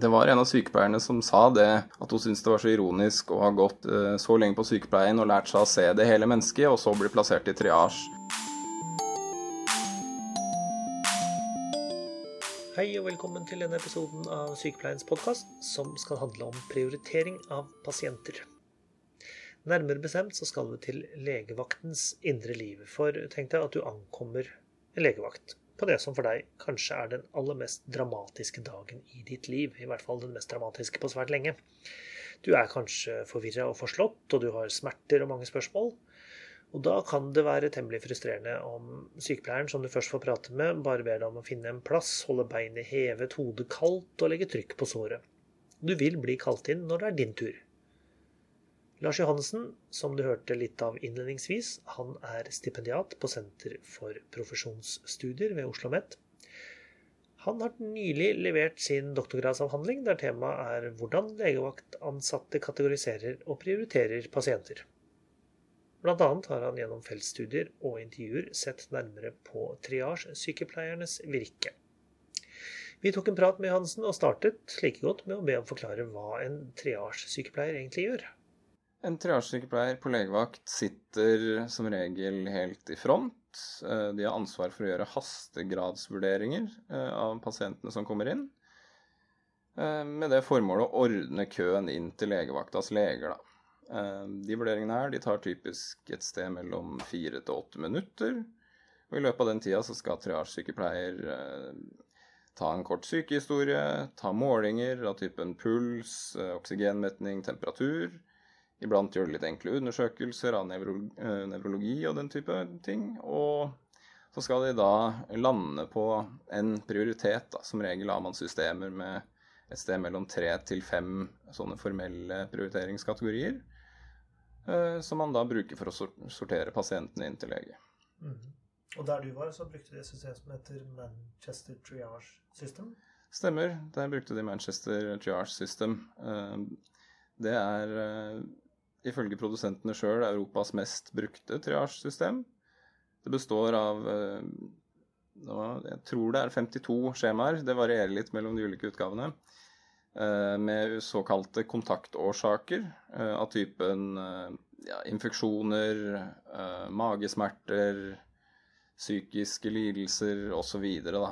Det var en av sykepleierne som sa det, at hun syntes det var så ironisk å ha gått eh, så lenge på sykepleien og lært seg å se det hele mennesket, og så bli plassert i triasj. Hei og velkommen til denne episoden av Sykepleiens podkast, som skal handle om prioritering av pasienter. Nærmere bestemt så skal vi til legevaktens indre liv. For tenk deg at du ankommer legevakt på det som for deg kanskje er den aller mest dramatiske dagen i ditt liv. I hvert fall den mest dramatiske på svært lenge. Du er kanskje forvirra og forslått, og du har smerter og mange spørsmål. Og da kan det være temmelig frustrerende om sykepleieren som du først får prate med, bare ber deg om å finne en plass, holde beinet hevet, hodet kaldt og legge trykk på såret. Du vil bli kalt inn når det er din tur. Lars Johannessen, som du hørte litt av innledningsvis, han er stipendiat på Senter for profesjonsstudier ved Oslo OsloMet. Han har nylig levert sin doktorgradsavhandling, der temaet er hvordan legevaktansatte kategoriserer og prioriterer pasienter. Blant annet har han gjennom feltstudier og intervjuer sett nærmere på triasjesykepleiernes virke. Vi tok en prat med Hansen og startet like godt med å be ham forklare hva en triasjesykepleier egentlig gjør. En triasjesykepleier på legevakt sitter som regel helt i front. Eh, de har ansvar for å gjøre hastegradsvurderinger eh, av pasientene som kommer inn. Eh, med det formålet å ordne køen inn til legevaktas leger. Da. De vurderingene her de tar typisk et sted mellom fire til åtte minutter. Og i løpet av den tida så skal triasjesykepleier ta en kort sykehistorie, ta målinger av typen puls, oksygenmetning, temperatur Iblant gjør de litt enkle undersøkelser av eh, nevrologi og den type ting. Og så skal de da lande på en prioritet. Da. Som regel har man systemer med et sted mellom tre til fem sånne formelle prioriteringskategorier. Eh, som man da bruker for å sortere pasientene inn til lege. Mm. Og der du var, så brukte de et system som heter Manchester Triage System? Stemmer. Der brukte de Manchester Triage System. Eh, det er ifølge produsentene sjøl Europas mest brukte triasjesystem. Det består av eh, Jeg tror det er 52 skjemaer. Det varierer litt mellom de ulike utgavene. Eh, med såkalte kontaktårsaker eh, av typen ja, infeksjoner, magesmerter, psykiske lidelser osv.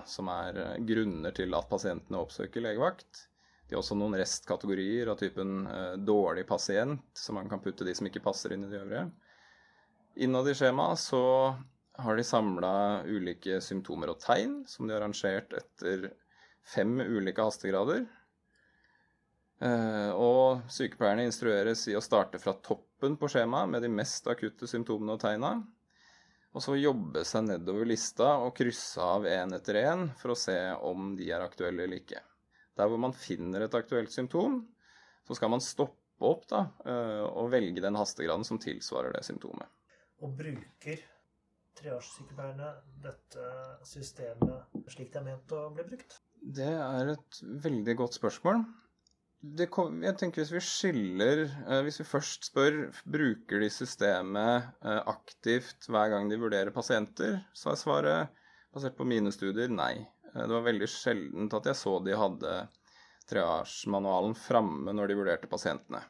Som er grunner til at pasientene oppsøker legevakt. De har også noen restkategorier av typen eh, dårlig pasient, så man kan putte de som ikke passer inn i de øvrige. Innad i skjemaet så har de samla ulike symptomer og tegn, som de har rangert etter fem ulike hastegrader. Eh, og sykepleierne instrueres i å starte fra toppen på skjemaet med de mest akutte symptomene og tegna. Og så jobbe seg nedover lista og krysse av én etter én for å se om de er aktuelle eller ikke. Der hvor man finner et aktuelt symptom, så skal man stoppe opp da, eh, og velge den hastegraden som tilsvarer det symptomet. Og bruker treårssykepleierne dette systemet slik det er ment å bli brukt? Det er et veldig godt spørsmål. Kom, jeg tenker Hvis vi skiller eh, Hvis vi først spør bruker de systemet eh, aktivt hver gang de vurderer pasienter, så er svaret basert på mine studier nei. Eh, det var veldig sjeldent at jeg så de hadde triasjemanualen framme når de vurderte pasientene.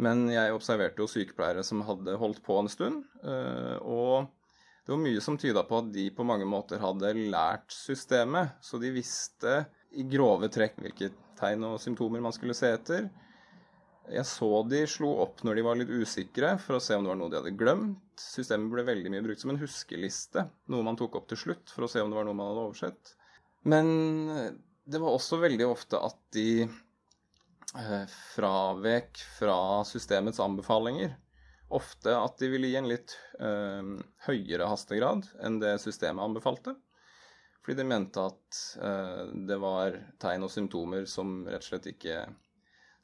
Men jeg observerte jo sykepleiere som hadde holdt på en stund. Eh, og det var mye som tyda på at de på mange måter hadde lært systemet. Så de visste i grove trekk hvilke tegn og symptomer man skulle se etter. Jeg så de slo opp når de var litt usikre, for å se om det var noe de hadde glemt. Systemet ble veldig mye brukt som en huskeliste, noe man tok opp til slutt for å se om det var noe man hadde oversett. Men det var også veldig ofte at de eh, fravek fra systemets anbefalinger. Ofte at de ville gi en litt eh, høyere hastegrad enn det systemet anbefalte. Fordi de mente at eh, det var tegn og symptomer som rett og slett ikke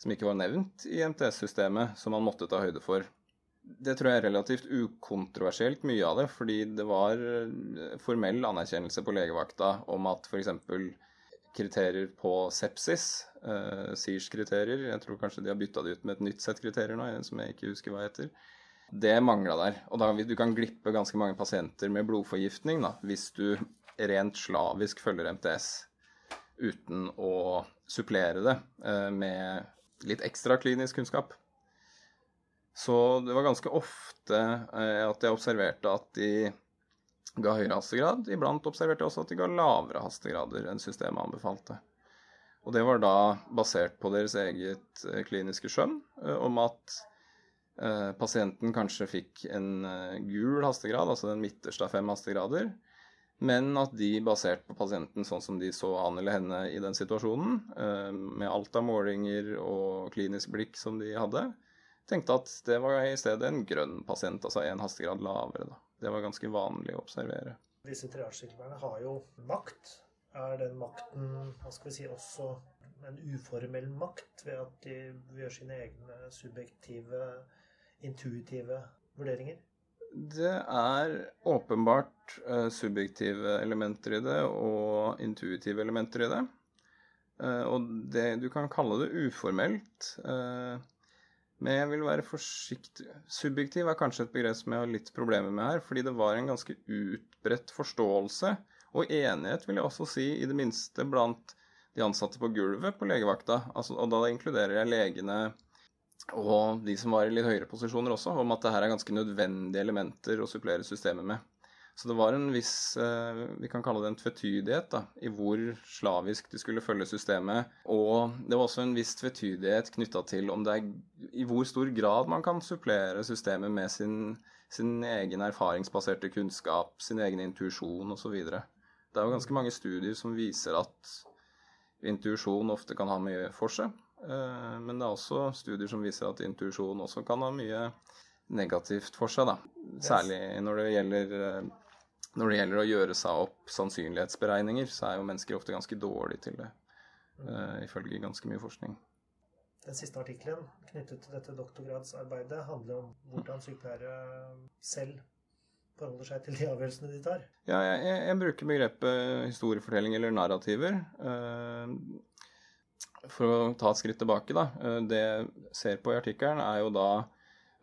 som ikke var nevnt i MTS-systemet, som man måtte ta høyde for. Det tror jeg er relativt ukontroversielt, mye av det, fordi det var eh, formell anerkjennelse på legevakta om at f.eks. kriterier på sepsis, eh, SIRS-kriterier Jeg tror kanskje de har bytta det ut med et nytt sett kriterier nå, som jeg ikke husker hva heter. Det mangla der. Og da, du kan glippe ganske mange pasienter med blodforgiftning da, hvis du rent slavisk følger MTS uten å supplere det eh, med litt ekstra klinisk kunnskap. Så det var ganske ofte eh, at jeg observerte at de ga høyere hastegrad. Iblant observerte jeg også at de ga lavere hastegrader enn systemet anbefalte. Og det var da basert på deres eget eh, kliniske skjønn eh, om at pasienten kanskje fikk en gul hastegrad, altså den midterste av fem hastegrader, men at de, basert på pasienten sånn som de så han eller henne i den situasjonen, med alt av målinger og klinisk blikk som de hadde, tenkte at det var i stedet en grønn pasient, altså en hastegrad lavere. Da. Det var ganske vanlig å observere. Disse triasjesykepleierne har jo makt. Er den makten hva skal vi si, også en uformell makt ved at de gjør sine egne subjektive, intuitive vurderinger? Det er åpenbart uh, subjektive elementer i det og intuitive elementer i det. Uh, og det, du kan kalle det uformelt. Uh, men jeg vil være forsiktig Subjektiv er kanskje et begrep som jeg har litt problemer med her, fordi det var en ganske utbredt forståelse og enighet, vil jeg også si, i det minste blant de ansatte på gulvet på legevakta. Altså, og da inkluderer jeg legene og de som var i litt høyere posisjoner også, om at det her er ganske nødvendige elementer å supplere systemet med. Så det var en viss eh, Vi kan kalle det en tvetydighet da, i hvor slavisk de skulle følge systemet. Og det var også en viss tvetydighet knytta til om det er i hvor stor grad man kan supplere systemet med sin, sin egen erfaringsbaserte kunnskap, sin egen intuisjon osv. Det er jo ganske mange studier som viser at intuisjon ofte kan ha mye for seg. Eh, men det er også studier som viser at intuisjon også kan ha mye negativt for seg. da. Særlig når det gjelder eh, når det gjelder å gjøre seg opp sannsynlighetsberegninger, så er jo mennesker ofte ganske dårlige til det, uh, ifølge ganske mye forskning. Den siste artikkelen knyttet til dette doktorgradsarbeidet handler om hvordan sykepleiere selv forholder seg til de avgjørelsene de tar. Ja, jeg, jeg, jeg bruker begrepet historiefortelling eller narrativer. For å ta et skritt tilbake, da. Uh, det jeg ser på i artikkelen, er jo da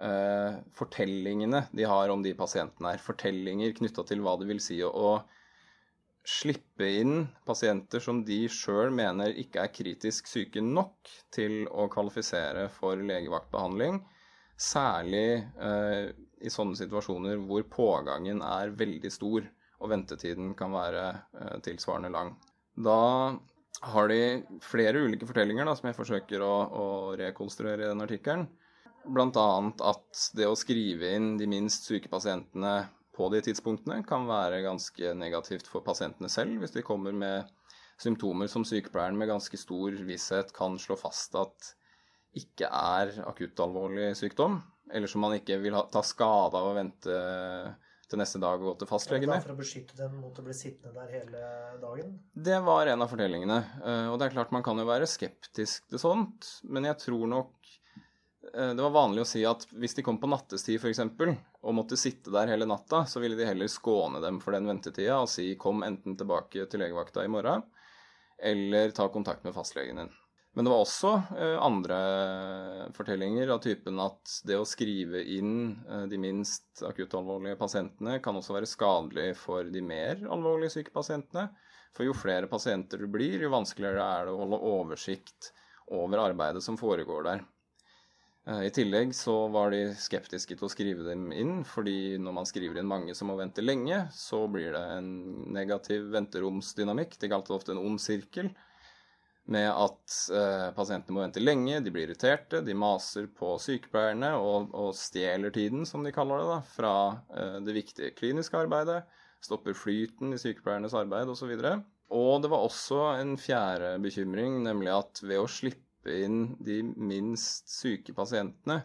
eh, fortellingene de har om de pasientene her. Fortellinger knytta til hva det vil si å slippe inn pasienter som de sjøl mener ikke er kritisk syke nok til å kvalifisere for legevaktbehandling. Særlig eh, i sånne situasjoner hvor pågangen er veldig stor og ventetiden kan være eh, tilsvarende lang. Da har de flere ulike fortellinger da, som jeg forsøker å, å rekonstruere i den artikkelen. Bl.a. at det å skrive inn de minst syke pasientene på de tidspunktene kan være ganske negativt for pasientene selv, hvis de kommer med symptomer som sykepleieren med ganske stor visshet kan slå fast at ikke er akuttalvorlig sykdom, eller som man ikke vil ta skade av å vente til neste dag og gå til fastlegen med. For å beskytte dem mot å bli sittende der hele dagen? Det var en av fortellingene. Eh, og det er klart man kan jo være skeptisk til sånt, men jeg tror nok Eh, det var vanlig å si at hvis de kom på nattestid f.eks. og måtte sitte der hele natta, så ville de heller skåne dem for den ventetida og si kom enten tilbake til legevakta i morgen, eller ta kontakt med fastlegen din. Men det var også eh, andre fortellinger av typen at det å skrive inn eh, de minst akuttalvorlige pasientene kan også være skadelig for de mer alvorlig syke pasientene. For jo flere pasienter du blir, jo vanskeligere er det å holde oversikt over arbeidet som foregår der. Eh, I tillegg så var de skeptiske til å skrive dem inn, fordi når man skriver inn mange som må vente lenge, så blir det en negativ venteromsdynamikk. De kalte det ofte en ond sirkel. Med at eh, pasientene må vente lenge, de blir irriterte, de maser på sykepleierne og, og stjeler tiden, som de kaller det, da, fra eh, det viktige kliniske arbeidet. Stopper flyten i sykepleiernes arbeid osv. Og, så og det var også en fjerde bekymring, nemlig at ved å slippe inn de minst syke pasientene,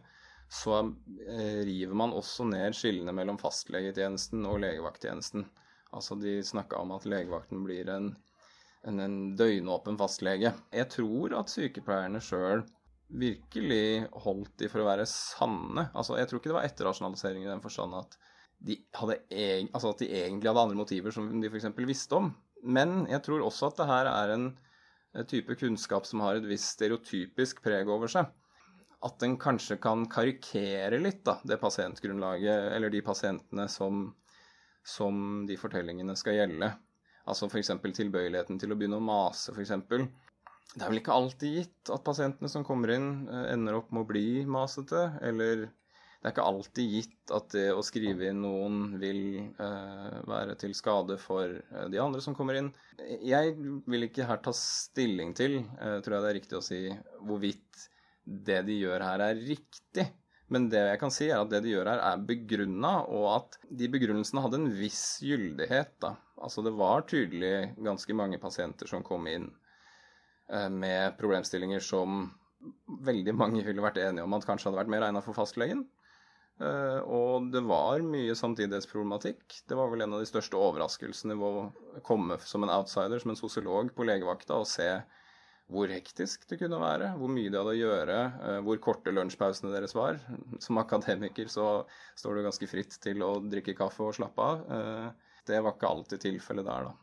så eh, river man også ned skillene mellom fastlegetjenesten og legevakttjenesten. Altså de snakka om at legevakten blir en, en, en døgnåpen fastlege. Jeg tror at sykepleierne sjøl virkelig holdt de for å være sanne. Altså, jeg tror ikke det var etterrasjonalisering i den forstand at de, hadde, altså at de egentlig hadde andre motiver som de f.eks. visste om. Men jeg tror også at det her er en type kunnskap som har et visst stereotypisk preg over seg. At den kanskje kan karikere litt da, det pasientgrunnlaget, eller de pasientene som, som de fortellingene skal gjelde. Altså f.eks. tilbøyeligheten til å begynne å mase, f.eks. det er vel ikke alltid gitt at pasientene som kommer inn, eh, ender opp med å bli masete. Eller det er ikke alltid gitt at det å skrive inn noen vil eh, være til skade for eh, de andre som kommer inn. Jeg vil ikke her ta stilling til, eh, tror jeg det er riktig å si, hvorvidt det de gjør her er riktig. Men det jeg kan si er at det de gjør her er begrunna, og at de begrunnelsene hadde en viss gyldighet. da. Altså det var tydelig ganske mange pasienter som kom inn Eh, med problemstillinger som veldig mange ville vært enige om at kanskje hadde vært mer egna for fastlegen. Eh, og det var mye samtidighetsproblematikk. Det var vel en av de største overraskelsene ved å komme som en outsider, som en sosiolog på legevakta, og se hvor hektisk det kunne være, hvor mye de hadde å gjøre, eh, hvor korte lunsjpausene deres var. Som akademiker så står du ganske fritt til å drikke kaffe og slappe av. Det var ikke alltid tilfellet der, da.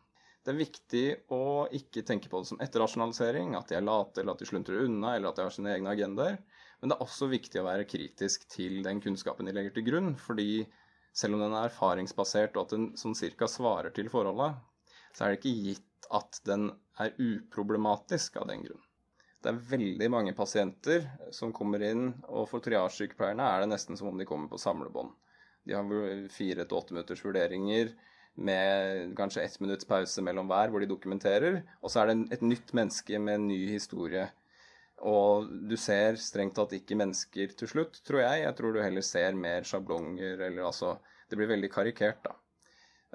Det er viktig å ikke tenke på det som etterrasjonalisering, at de er late eller at de sluntrer unna eller at de har sine egne agendaer. Men det er også viktig å være kritisk til den kunnskapen de legger til grunn. fordi selv om den er erfaringsbasert og at den sånn cirka svarer til forholdet, så er det ikke gitt at den er uproblematisk av den grunn. Det er veldig mange pasienter som kommer inn, og for triasjesykepleierne er det nesten som om de kommer på samlebånd. De har fire til åtte minutters vurderinger med kanskje ett minutts pause mellom hver, hvor de dokumenterer. Og så er det et nytt menneske med en ny historie. Og du ser strengt tatt ikke mennesker til slutt, tror jeg. Jeg tror du heller ser mer sjablonger, eller altså Det blir veldig karikert, da.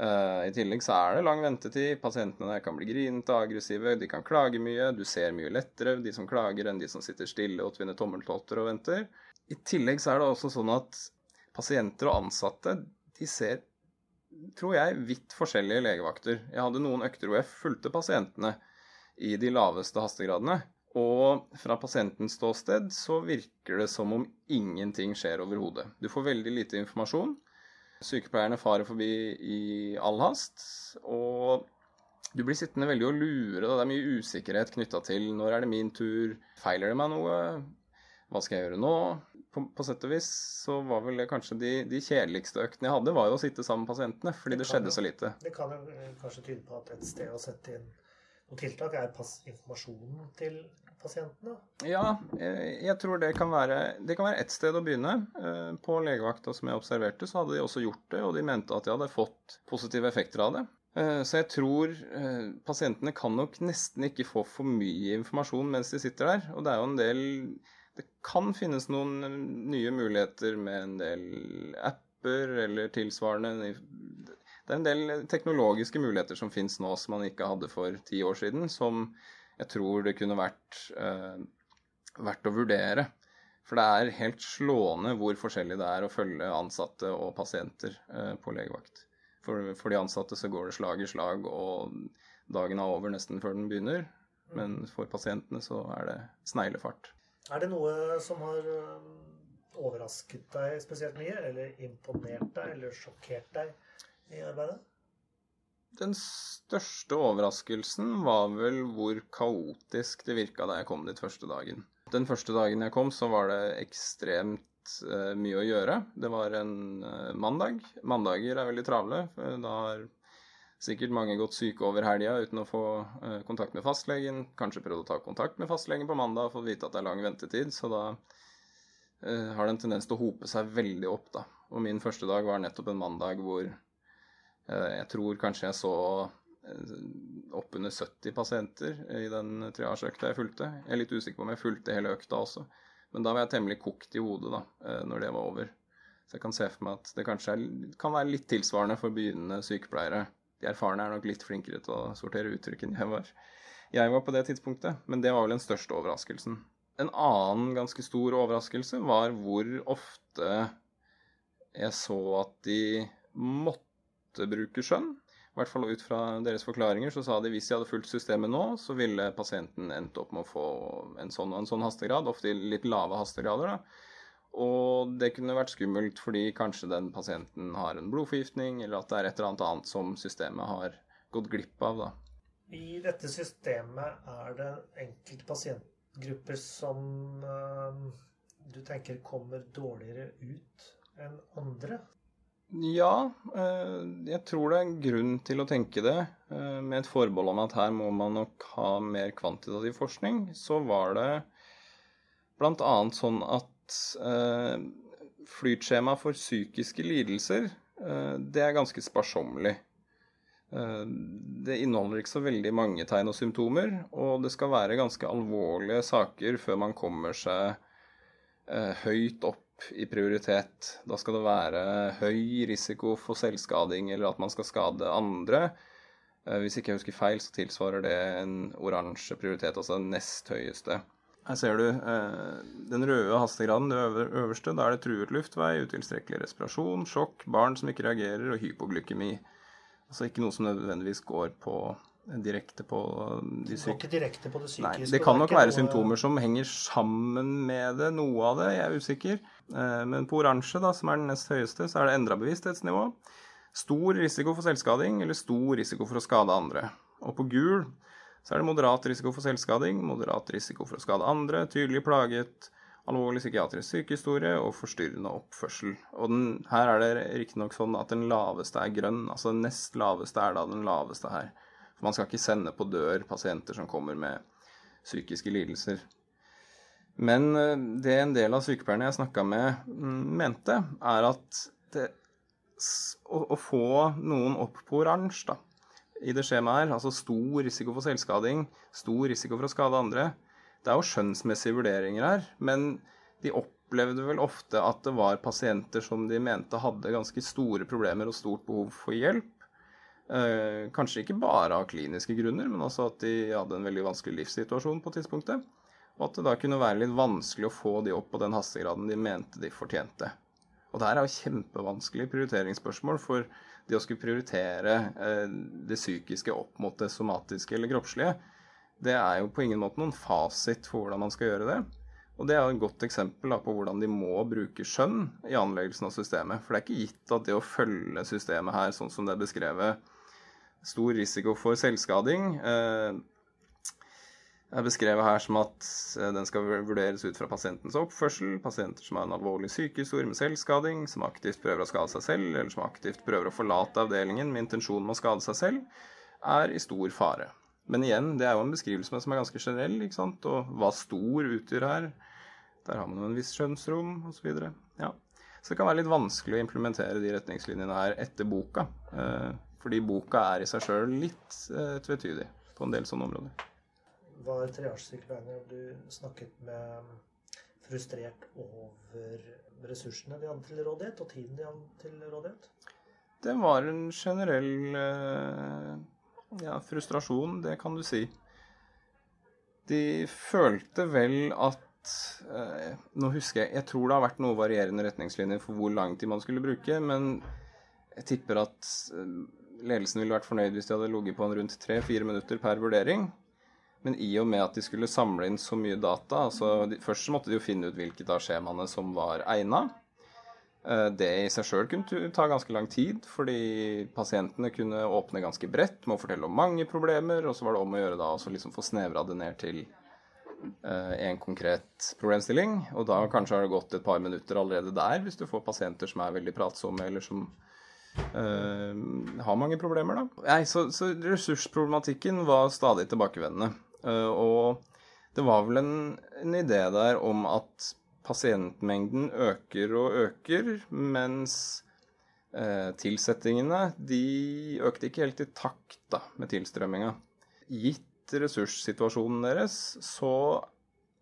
Uh, I tillegg så er det lang ventetid. Pasientene kan bli grinete, aggressive, de kan klage mye. Du ser mye lettere de som klager, enn de som sitter stille og tvinner tommeltotter og venter. I tillegg så er det også sånn at pasienter og ansatte de ser tror jeg, vidt forskjellige legevakter. Jeg hadde noen økter hvor jeg fulgte pasientene i de laveste hastegradene. Og fra pasientens ståsted så virker det som om ingenting skjer overhodet. Du får veldig lite informasjon. Sykepleierne farer forbi i all hast. Og du blir sittende veldig og lure. Det er mye usikkerhet knytta til når er det min tur, feiler det meg noe, hva skal jeg gjøre nå? På, på sett og vis så var vel det kanskje de, de, kjedeligste øktene jeg hadde, var jo å sitte sammen med pasientene, fordi det, det skjedde jo, så lite. Det kan jo eh, kanskje tyde på at et sted å sette inn noen tiltak er informasjonen til pasientene? Ja, jeg, jeg tror det kan være Det kan være ett sted å begynne. Eh, på legevakta som jeg observerte, så hadde de også gjort det, og de mente at de hadde fått positive effekter av det. Eh, så jeg tror pasientene kan nok nesten ikke få for mye informasjon mens de sitter der. Og det er jo en del det kan finnes noen nye muligheter med en del apper eller tilsvarende. Det er en del teknologiske muligheter som finnes nå som man ikke hadde for ti år siden, som jeg tror det kunne vært eh, verdt å vurdere. For det er helt slående hvor forskjellig det er å følge ansatte og pasienter eh, på legevakt. For, for, de ansatte så går det slag i slag, og dagen er over nesten før den begynner. Men for pasientene så er det sneglefart. Er det noe som har um, overrasket deg spesielt mye, eller imponert deg, eller sjokkert deg i arbeidet? Den største overraskelsen var vel hvor kaotisk det virka da jeg kom dit første dagen. Den første dagen jeg kom, så var det ekstremt uh, mye å gjøre. Det var en uh, mandag. Mandager er veldig travle. Da har Sikkert mange gått syke over helga uten å få uh, kontakt med fastlegen. Kanskje prøvd å ta kontakt med fastlegen på mandag og fått vite at det er lang ventetid. Så da uh, har det en tendens til å hope seg veldig opp, da. Og min første dag var nettopp en mandag hvor uh, jeg tror kanskje jeg så oppunder 70 pasienter i den triasjeøkta jeg fulgte. Jeg er litt usikker på om jeg fulgte hele økta også. Men da var jeg temmelig kokt i hodet da, når det var over. Så jeg kan se for meg at det kanskje er, kan være litt tilsvarende for begynnende sykepleiere de erfarne er nok litt flinkere til å sortere uttrykk enn jeg var. Jeg var på det tidspunktet, men det var vel den største overraskelsen. En annen ganske stor overraskelse var hvor ofte jeg så at de måtte bruke skjønn. I hvert fall ut fra deres forklaringer så sa de hvis de hadde fulgt systemet nå, så ville pasienten endt opp med å få en sånn og en sånn hastegrad, ofte i litt lave hastegrader. da. Og det kunne vært skummelt fordi kanskje den pasienten har en blodforgiftning, eller at det er et eller annet som systemet har gått glipp av. da. I dette systemet er det enkelte pasientgrupper som øh, du tenker kommer dårligere ut enn andre? Ja, eh, jeg tror det er grunn til å tenke det. Eh, med et forbehold om at her må man nok ha mer kvantitativ forskning. Så var det bl.a. sånn eh, flytskjema for psykiske lidelser, det er ganske sparsommelig. Det inneholder ikke så veldig mange tegn og symptomer, og det skal være ganske alvorlige saker før man kommer seg høyt opp i prioritet. Da skal det være høy risiko for selvskading eller at man skal skade andre. Eh, hvis ikke jeg husker feil, så tilsvarer det en oransje prioritet, altså den nest høyeste. Her ser du eh, den røde hastegraden, det øverste. Da er det truet luftvei, utilstrekkelig respirasjon, sjokk, barn som ikke reagerer, og hypoglykemi. Altså ikke noe som nødvendigvis går på direkte på de syke... Ikke direkte på det psykiske? Nei, det kan nok være noe... symptomer som henger sammen med det. Noe av det, jeg er usikker. Eh, men på oransje, da, som er den nest høyeste, så er det endra bevissthetsnivå. Stor risiko for selvskading eller stor risiko for å skade andre. Og på gul så er det moderat risiko for selvskading, moderat risiko for å skade andre, tydelig plaget, alvorlig psykiatrisk sykehistorie og forstyrrende oppførsel. Og den, her er det riktignok sånn at den laveste er grønn. Altså den nest laveste er da den laveste her. For man skal ikke sende på dør pasienter som kommer med psykiske lidelser. Men eh, det en del av sykepleierne jeg snakka med, mm, mente, er at det, å, å, få noen opp på oransje da, i det skjemaet her, altså stor risiko for selvskading, stor risiko for å skade andre, det er jo skjønnsmessige vurderinger her, men de opplevde vel ofte at det var pasienter som de mente hadde ganske store problemer og stort behov for hjelp. Eh, kanskje ikke bare av kliniske grunner, men også at de hadde en veldig vanskelig livssituasjon på tidspunktet. Og at det da kunne være litt vanskelig å få de opp på den hastegraden de mente de fortjente. Og det her er jo kjempevanskelig prioriteringsspørsmål, for det å skulle prioritere eh, det psykiske opp mot det somatiske eller kroppslige, det er jo på ingen måte noen fasit for hvordan man skal gjøre det. Og det er et godt eksempel på hvordan de må bruke skjønn i anleggelsen av systemet. For det er ikke gitt at det å følge systemet her, sånn som det er beskrevet, stor risiko for selvskading. Er beskrevet her som at eh, den skal vurderes ut fra pasientens oppførsel, pasienter som har en alvorlig sykehistorie med selvskading, som aktivt prøver å skade seg selv, eller som aktivt prøver å forlate avdelingen med intensjon om å skade seg selv, er i stor fare. Men igjen, det er jo en beskrivelse som er ganske generell, ikke sant? og hva stor utgjør her. Der har man jo en viss skjønnsrom, osv. Ja. Så det kan være litt vanskelig å implementere de retningslinjene her etter boka. Eh, fordi boka er i seg sjøl litt eh, tvetydig på en del sånne områder. Var triasjesykepleierne du snakket med frustrert over ressursene de hadde til rådighet, og tiden de hadde til rådighet? Det var en generell eh, ja, frustrasjon, det kan du si. De følte vel at eh, Nå husker jeg Jeg tror det har vært noe varierende retningslinjer for hvor lang tid man skulle bruke, men jeg tipper at eh, ledelsen ville vært fornøyd hvis de hadde ligget på en rundt tre-fire minutter per vurdering. Men i og med at de skulle samle inn så mye data altså de, Først så måtte de jo finne ut hvilket av skjemaene som var egna. Eh, det i seg sjøl kunne ta ganske lang tid, fordi pasientene kunne åpne ganske bredt med å fortelle om mange problemer, og så var det om å gjøre da å liksom få snevra det ned til eh, en konkret problemstilling. Og da kanskje har det gått et par minutter allerede der, hvis du får pasienter som er veldig pratsomme, eller som øh, har mange problemer, da. Nei, så, så, ressursproblematikken var stadig tilbakevendende. Uh, og det var vel en, en, idé der om at pasientmengden øker og øker, mens uh, tilsettingene de økte ikke helt i takt da, med tilstrømminga. Gitt ressurssituasjonen deres, så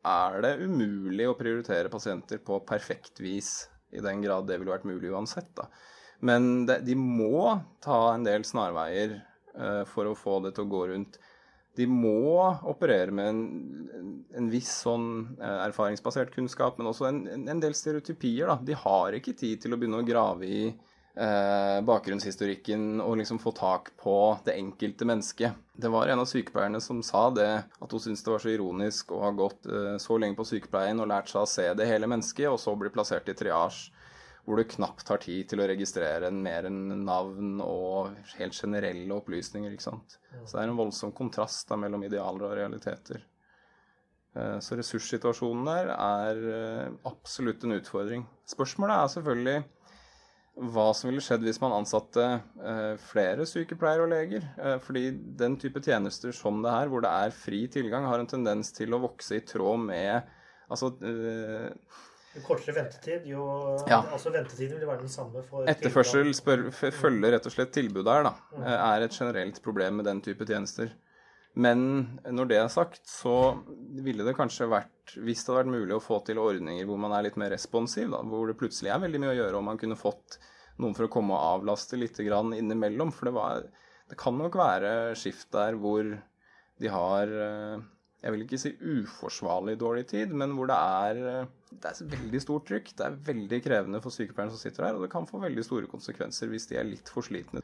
er det umulig å prioritere pasienter på perfekt vis, i den grad det ville vært mulig uansett. da. Men de må ta en del snarveier uh, for å få det til å gå rundt. De må operere med en, en viss sånn uh, erfaringsbasert kunnskap, men også en, en, del stereotypier. Da. De har ikke tid til å begynne å grave i eh, bakgrunnshistorikken og liksom få tak på det enkelte mennesket. Det var en av sykepleierne som sa det, at hun syntes det var så ironisk å ha gått så lenge på sykepleien og lært seg å se det hele mennesket, og så bli plassert i triasje hvor du knapt har tid til å registrere en mer enn navn og helt generelle opplysninger. ikke sant? Så det er en voldsom kontrast da, mellom idealer og realiteter. Eh, så ressurssituasjonen der er eh, absolutt en utfordring. Spørsmålet er selvfølgelig hva som ville skjedd hvis man ansatte eh, flere sykepleiere og leger. Fordi den type tjenester som det her, hvor det er fri tilgang, har en tendens til å vokse i tråd med Altså Jo kortere ventetid, jo Ja. Altså ventetiden vil være den samme for Etterførsel spør, følger rett og slett tilbudet her, da. Mm. Er et generelt problem med den type tjenester. Men når det er sagt, så ville det kanskje vært Hvis det hadde vært mulig å få til ordninger hvor man er litt mer responsiv, da, hvor det plutselig er veldig mye å gjøre, og man kunne fått noen for å komme og avlaste litt grann innimellom. For det, var, det kan nok være skift der hvor de har eh, Jeg vil ikke si uforsvarlig dårlig tid, men hvor det er eh, det er veldig stort trykk. Det er veldig krevende for sykepleierne som sitter der, og det kan få veldig store konsekvenser hvis de er litt for slitne.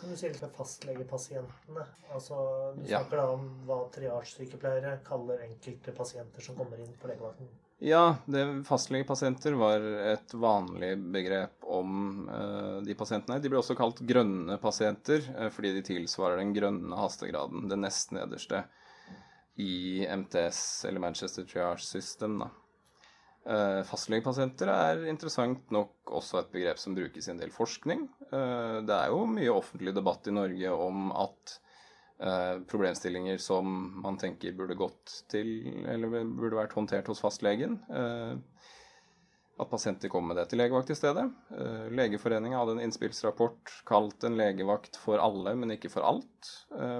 Kan du si litt med fastlegepasientene? Altså, Du Ja. snakker da om hva triasjesykepleiere kaller enkelte pasienter som kommer inn på legevakten. Ja, det, fastlegepasienter var et vanlig begrep om uh, de pasientene. De ble også kalt grønne pasienter uh, fordi de tilsvarer den grønne hastegraden, den nest nederste i MTS, eller Manchester Triage System. Da. Eh, fastlegepasienter er interessant nok også et begrep som brukes i en del forskning. Eh, det er jo mye offentlig debatt i Norge om at eh, problemstillinger som man tenker burde gått til, eller burde vært håndtert hos fastlegen. At pasienter kommer med det til legevakt i stedet. Legeforeningen hadde en innspillsrapport kalt 'En legevakt for alle, men ikke for alt',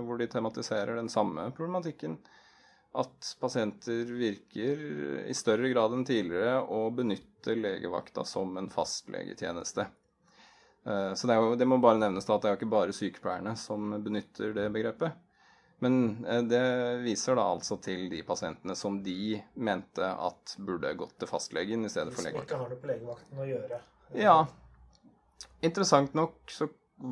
hvor de tematiserer den samme problematikken. At pasienter virker i større grad enn tidligere å benytte legevakta som en fastlegetjeneste. Eh, Så det, jo, det må bare nevnes da at det er ikke bare sykepleierne som benytter det begrepet. Men eh, det viser da altså til de pasientene som de mente at burde gått til fastlegen i stedet for for Hvis legevakta. ikke har noe på legevakten å gjøre. Ja. Interessant nok så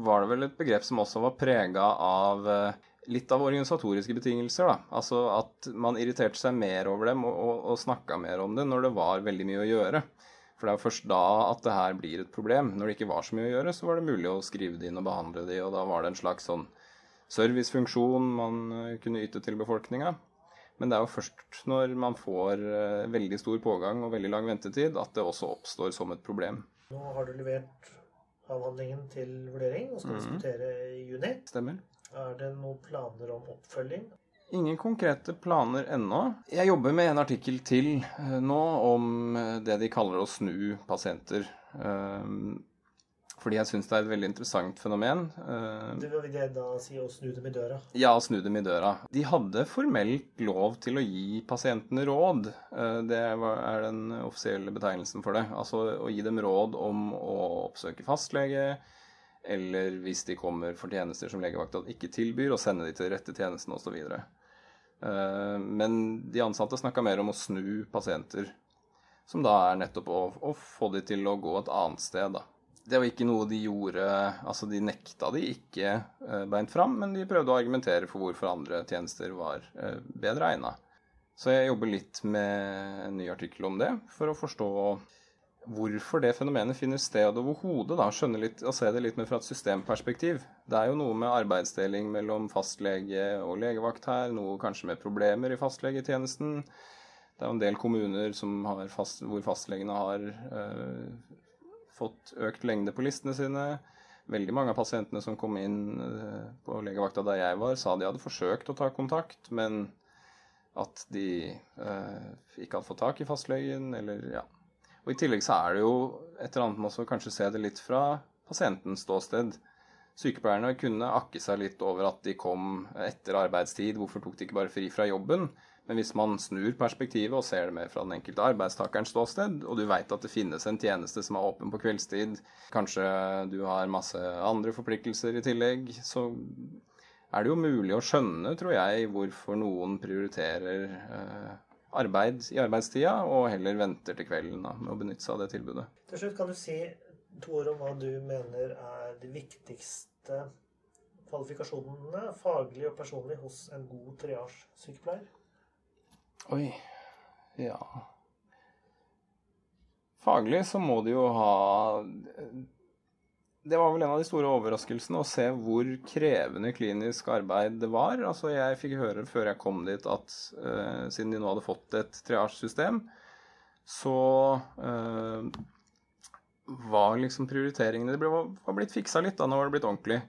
var det vel et begrep som også var prega av eh, litt av organisatoriske betingelser. da. Altså at man irriterte seg mer over dem og, og, og snakka mer om det når det var veldig mye å gjøre. For det er jo først da at det her blir et problem. Når det ikke var så mye å gjøre, så var det mulig å skrive det inn og behandle det, og da var det en slags sånn servicefunksjon man eh, kunne yte til befolkninga. Men det er jo først når man får eh, veldig stor pågang og veldig lang ventetid, at det også oppstår som et problem. Nå har du levert avhandlingen til vurdering og skal Mhm. diskutere i juni. Stemmer? Er det noen planer om oppfølging? Ingen konkrete planer ennå. Jeg jobber med en artikkel til eh, nå om eh, det de kaller å snu pasienter. Eh, Fordi jeg syns det er et veldig interessant fenomen. Det vil det da si å snu dem i døra? Ja, å snu dem i døra. De hadde formelt lov til å gi pasientene råd. Det er den offisielle betegnelsen for det. Altså å gi dem råd om å oppsøke fastlege, eller hvis de kommer for tjenester som legevakta ikke tilbyr, å sende de til rette tjenestene osv. Men de ansatte snakka mer om å snu pasienter, som da er nettopp å, å få de til å gå et annet sted, da. Det var ikke noe de gjorde Altså, de nekta de ikke eh, beint fram, men de prøvde å argumentere for hvorfor andre tjenester var eh, bedre egna. Så jeg jobber litt med en ny artikkel om det, for å forstå hvorfor det fenomenet finner sted overhodet. da, Skjønne litt og se det litt mer fra et systemperspektiv. Det er jo noe med arbeidsdeling mellom fastlege og legevakt her, noe kanskje med problemer i fastlegetjenesten. Det er jo en del kommuner fast, hvor fastlegene har øh, fått økt lengde på listene sine. Veldig mange av pasientene som kom inn øh, på legevakta der jeg var, sa de hadde forsøkt å ta kontakt, men at de øh, ikke hadde fått tak i fastlegen, eller ja. Og I tillegg så er det jo et eller annet med også kanskje se det litt fra pasientens ståsted. Sykepleierne kunne akke seg litt over at de kom etter arbeidstid. Hvorfor tok de ikke bare fri fra jobben? Men hvis man snur perspektivet og ser det mer fra den enkelte arbeidstakerens ståsted, og du veit at det finnes en tjeneste som er åpen på kveldstid, kanskje du har masse andre forpliktelser i tillegg, så er det jo mulig å skjønne, tror jeg, hvorfor noen prioriterer eh, arbeid i arbeidstida, og heller venter til kvelden da, med å benytte seg av det tilbudet. Til slutt kan du si to ord om hva du mener er de viktigste kvalifikasjonene, faglig og personlig, hos en god triasjesykepleier? Oi. Ja Faglig så må de jo ha Det var vel en av de store overraskelsene å se hvor krevende klinisk arbeid det var. Altså Jeg fikk høre før jeg kom dit at uh, siden de nå hadde fått et triasjesystem, så uh, var liksom prioriteringene Det ble, var blitt fiksa litt, da nå var det blitt ordentlig.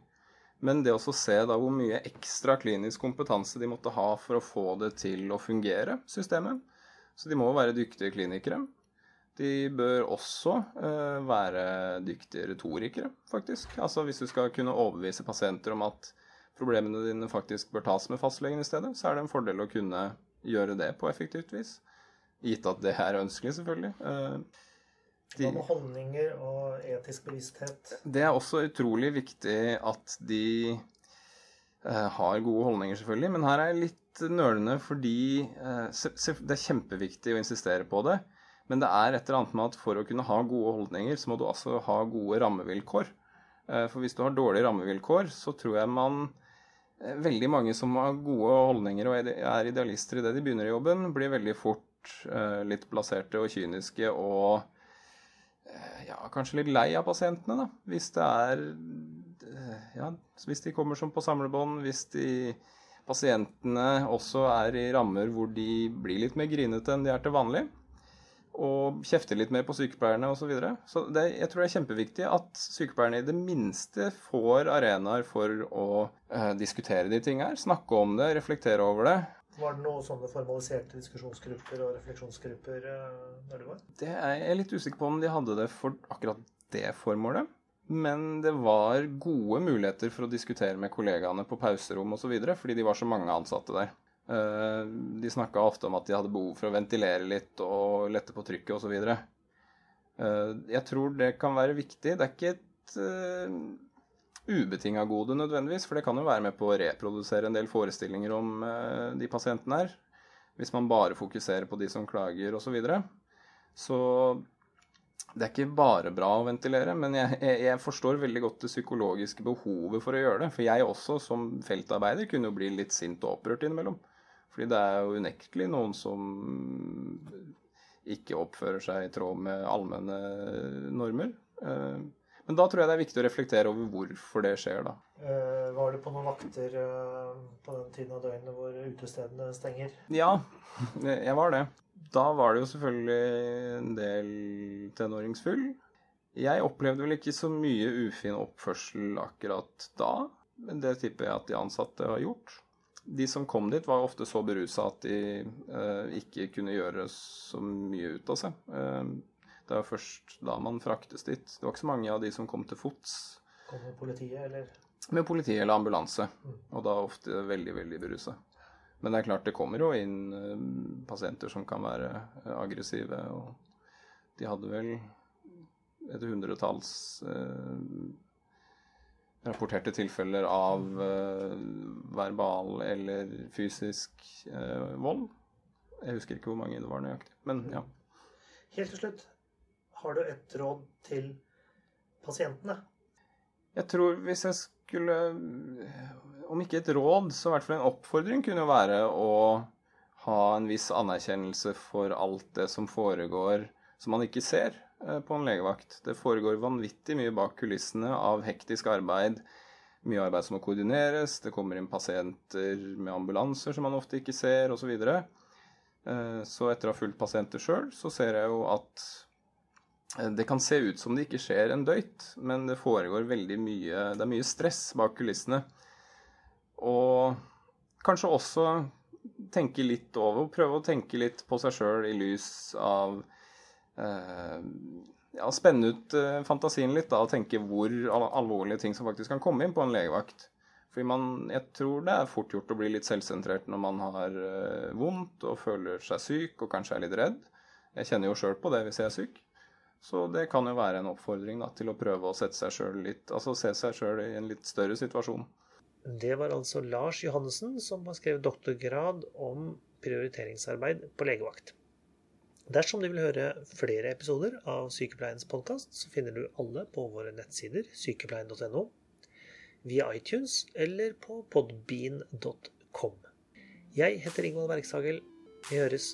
Men det å se da hvor mye ekstra klinisk kompetanse de måtte ha for å få det til å fungere, systemet. Så de må jo være dyktige klinikere. De bør også uh, være dyktige retorikere, faktisk. Altså hvis du skal kunne overbevise pasienter om at problemene dine faktisk bør tas med fastlegen i stedet, så er det en fordel å kunne gjøre det på effektivt vis. Gitt at det er ønskelig, selvfølgelig. Uh, de, Hva med holdninger og etisk bevissthet? Det er også utrolig viktig at de eh, har gode holdninger, selvfølgelig. Men her er jeg litt nølende fordi det er kjempeviktig å insistere på det. Men det er et eller annet med at for å kunne ha gode holdninger, så må du altså ha gode rammevilkår. Eh, for hvis du har dårlige rammevilkår, så tror jeg man eh, Veldig mange som har gode holdninger og er idealister i det de begynner i jobben, blir veldig fort eh, litt plasserte og kyniske og ja, kanskje litt lei av pasientene, da. Hvis det er Ja, hvis de kommer som på samlebånd, hvis de pasientene også er i rammer hvor de blir litt mer grinete enn de er til vanlig, og kjefter litt mer på sykepleierne osv. Så, videre. så det, jeg tror det er kjempeviktig at sykepleierne i det minste får arenaer for å eh, diskutere de tingene her. Snakke om det, reflektere over det. Var det noen sånne formaliserte diskusjonsgrupper og refleksjonsgrupper når eh, du var? Det er jeg litt usikker på om de hadde det for akkurat det formålet. Men det var gode muligheter for å diskutere med kollegaene på pauserom osv., fordi de var så mange ansatte der. Eh, de snakka ofte om at de hadde behov for å ventilere litt og lette på trykket osv. Eh, jeg tror det kan være viktig. Det er ikke et ubetinga gode nødvendigvis, for det kan jo være med på å reprodusere en del forestillinger om eh, de pasientene her. Hvis man bare fokuserer på de som klager osv. Så, videre. så det er ikke bare bra å ventilere, men jeg, jeg, jeg, forstår veldig godt det psykologiske behovet for å gjøre det. For jeg også, som feltarbeider, kunne jo bli litt sint og opprørt innimellom. Fordi det er jo unektelig noen som ikke oppfører seg i tråd med allmenne normer. Eh, men da tror jeg det er viktig å reflektere over hvorfor det skjer, da. Uh, var du på noen vakter uh, på den tiden av døgnet hvor utestedene stenger? Ja, jeg var det. Da var det jo selvfølgelig en del tenåringsfull. Jeg opplevde vel ikke så mye ufin oppførsel akkurat da, men det tipper jeg at de ansatte har gjort. De som kom dit, var ofte så berusa at de eh, ikke kunne gjøre så mye ut av seg. Det var først da man fraktes dit. Det var ikke så mange av de som kom til fots. Kom med politiet, eller? Med politiet eller ambulanse. Mm. Og da ofte veldig, veldig berusa. Men det er klart, det kommer jo inn eh, pasienter som kan være uh, aggressive. Og de hadde vel et hundretalls uh, rapporterte tilfeller av verbal eller fysisk vold. Jeg husker ikke hvor mange det var nøyaktig, men ja. Helt til slutt, har du et råd til pasientene? Jeg tror hvis jeg skulle Om ikke et råd, så i hvert fall en oppfordring kunne være å ha en viss anerkjennelse for alt det som foregår som man ikke ser eh, på en legevakt. Det foregår vanvittig mye bak kulissene av hektisk arbeid. Mye arbeid som må koordineres, det kommer inn pasienter med ambulanser som man ofte ikke ser, osv. Så. Eh, så etter å ha fulgt pasienter sjøl, så ser jeg jo at det kan se ut som det ikke skjer en døyt, men det foregår veldig mye Det er mye stress bak kulissene. Og kanskje også tenke litt over, prøve å tenke litt på seg sjøl i lys av eh, ja, Spenne ut eh, fantasien litt da, og tenke hvor alvorlige ting som faktisk kan komme inn på en legevakt. Fordi man, jeg tror det er fort gjort å bli litt selvsentrert når man har eh, vondt og føler seg syk og kanskje er litt redd. Jeg kjenner jo sjøl på det hvis jeg er syk. Så det kan jo være en oppfordring da, til å prøve å sette seg selv litt, altså se seg sjøl i en litt større situasjon. Det var altså Lars Johannessen som har skrevet doktorgrad om prioriteringsarbeid på legevakt. Dersom du vil høre flere episoder av Sykepleiens podkast, så finner du alle på våre nettsider sykepleien.no, via iTunes eller på podbean.com. Jeg heter Ingvald Bergsagel. Vi høres.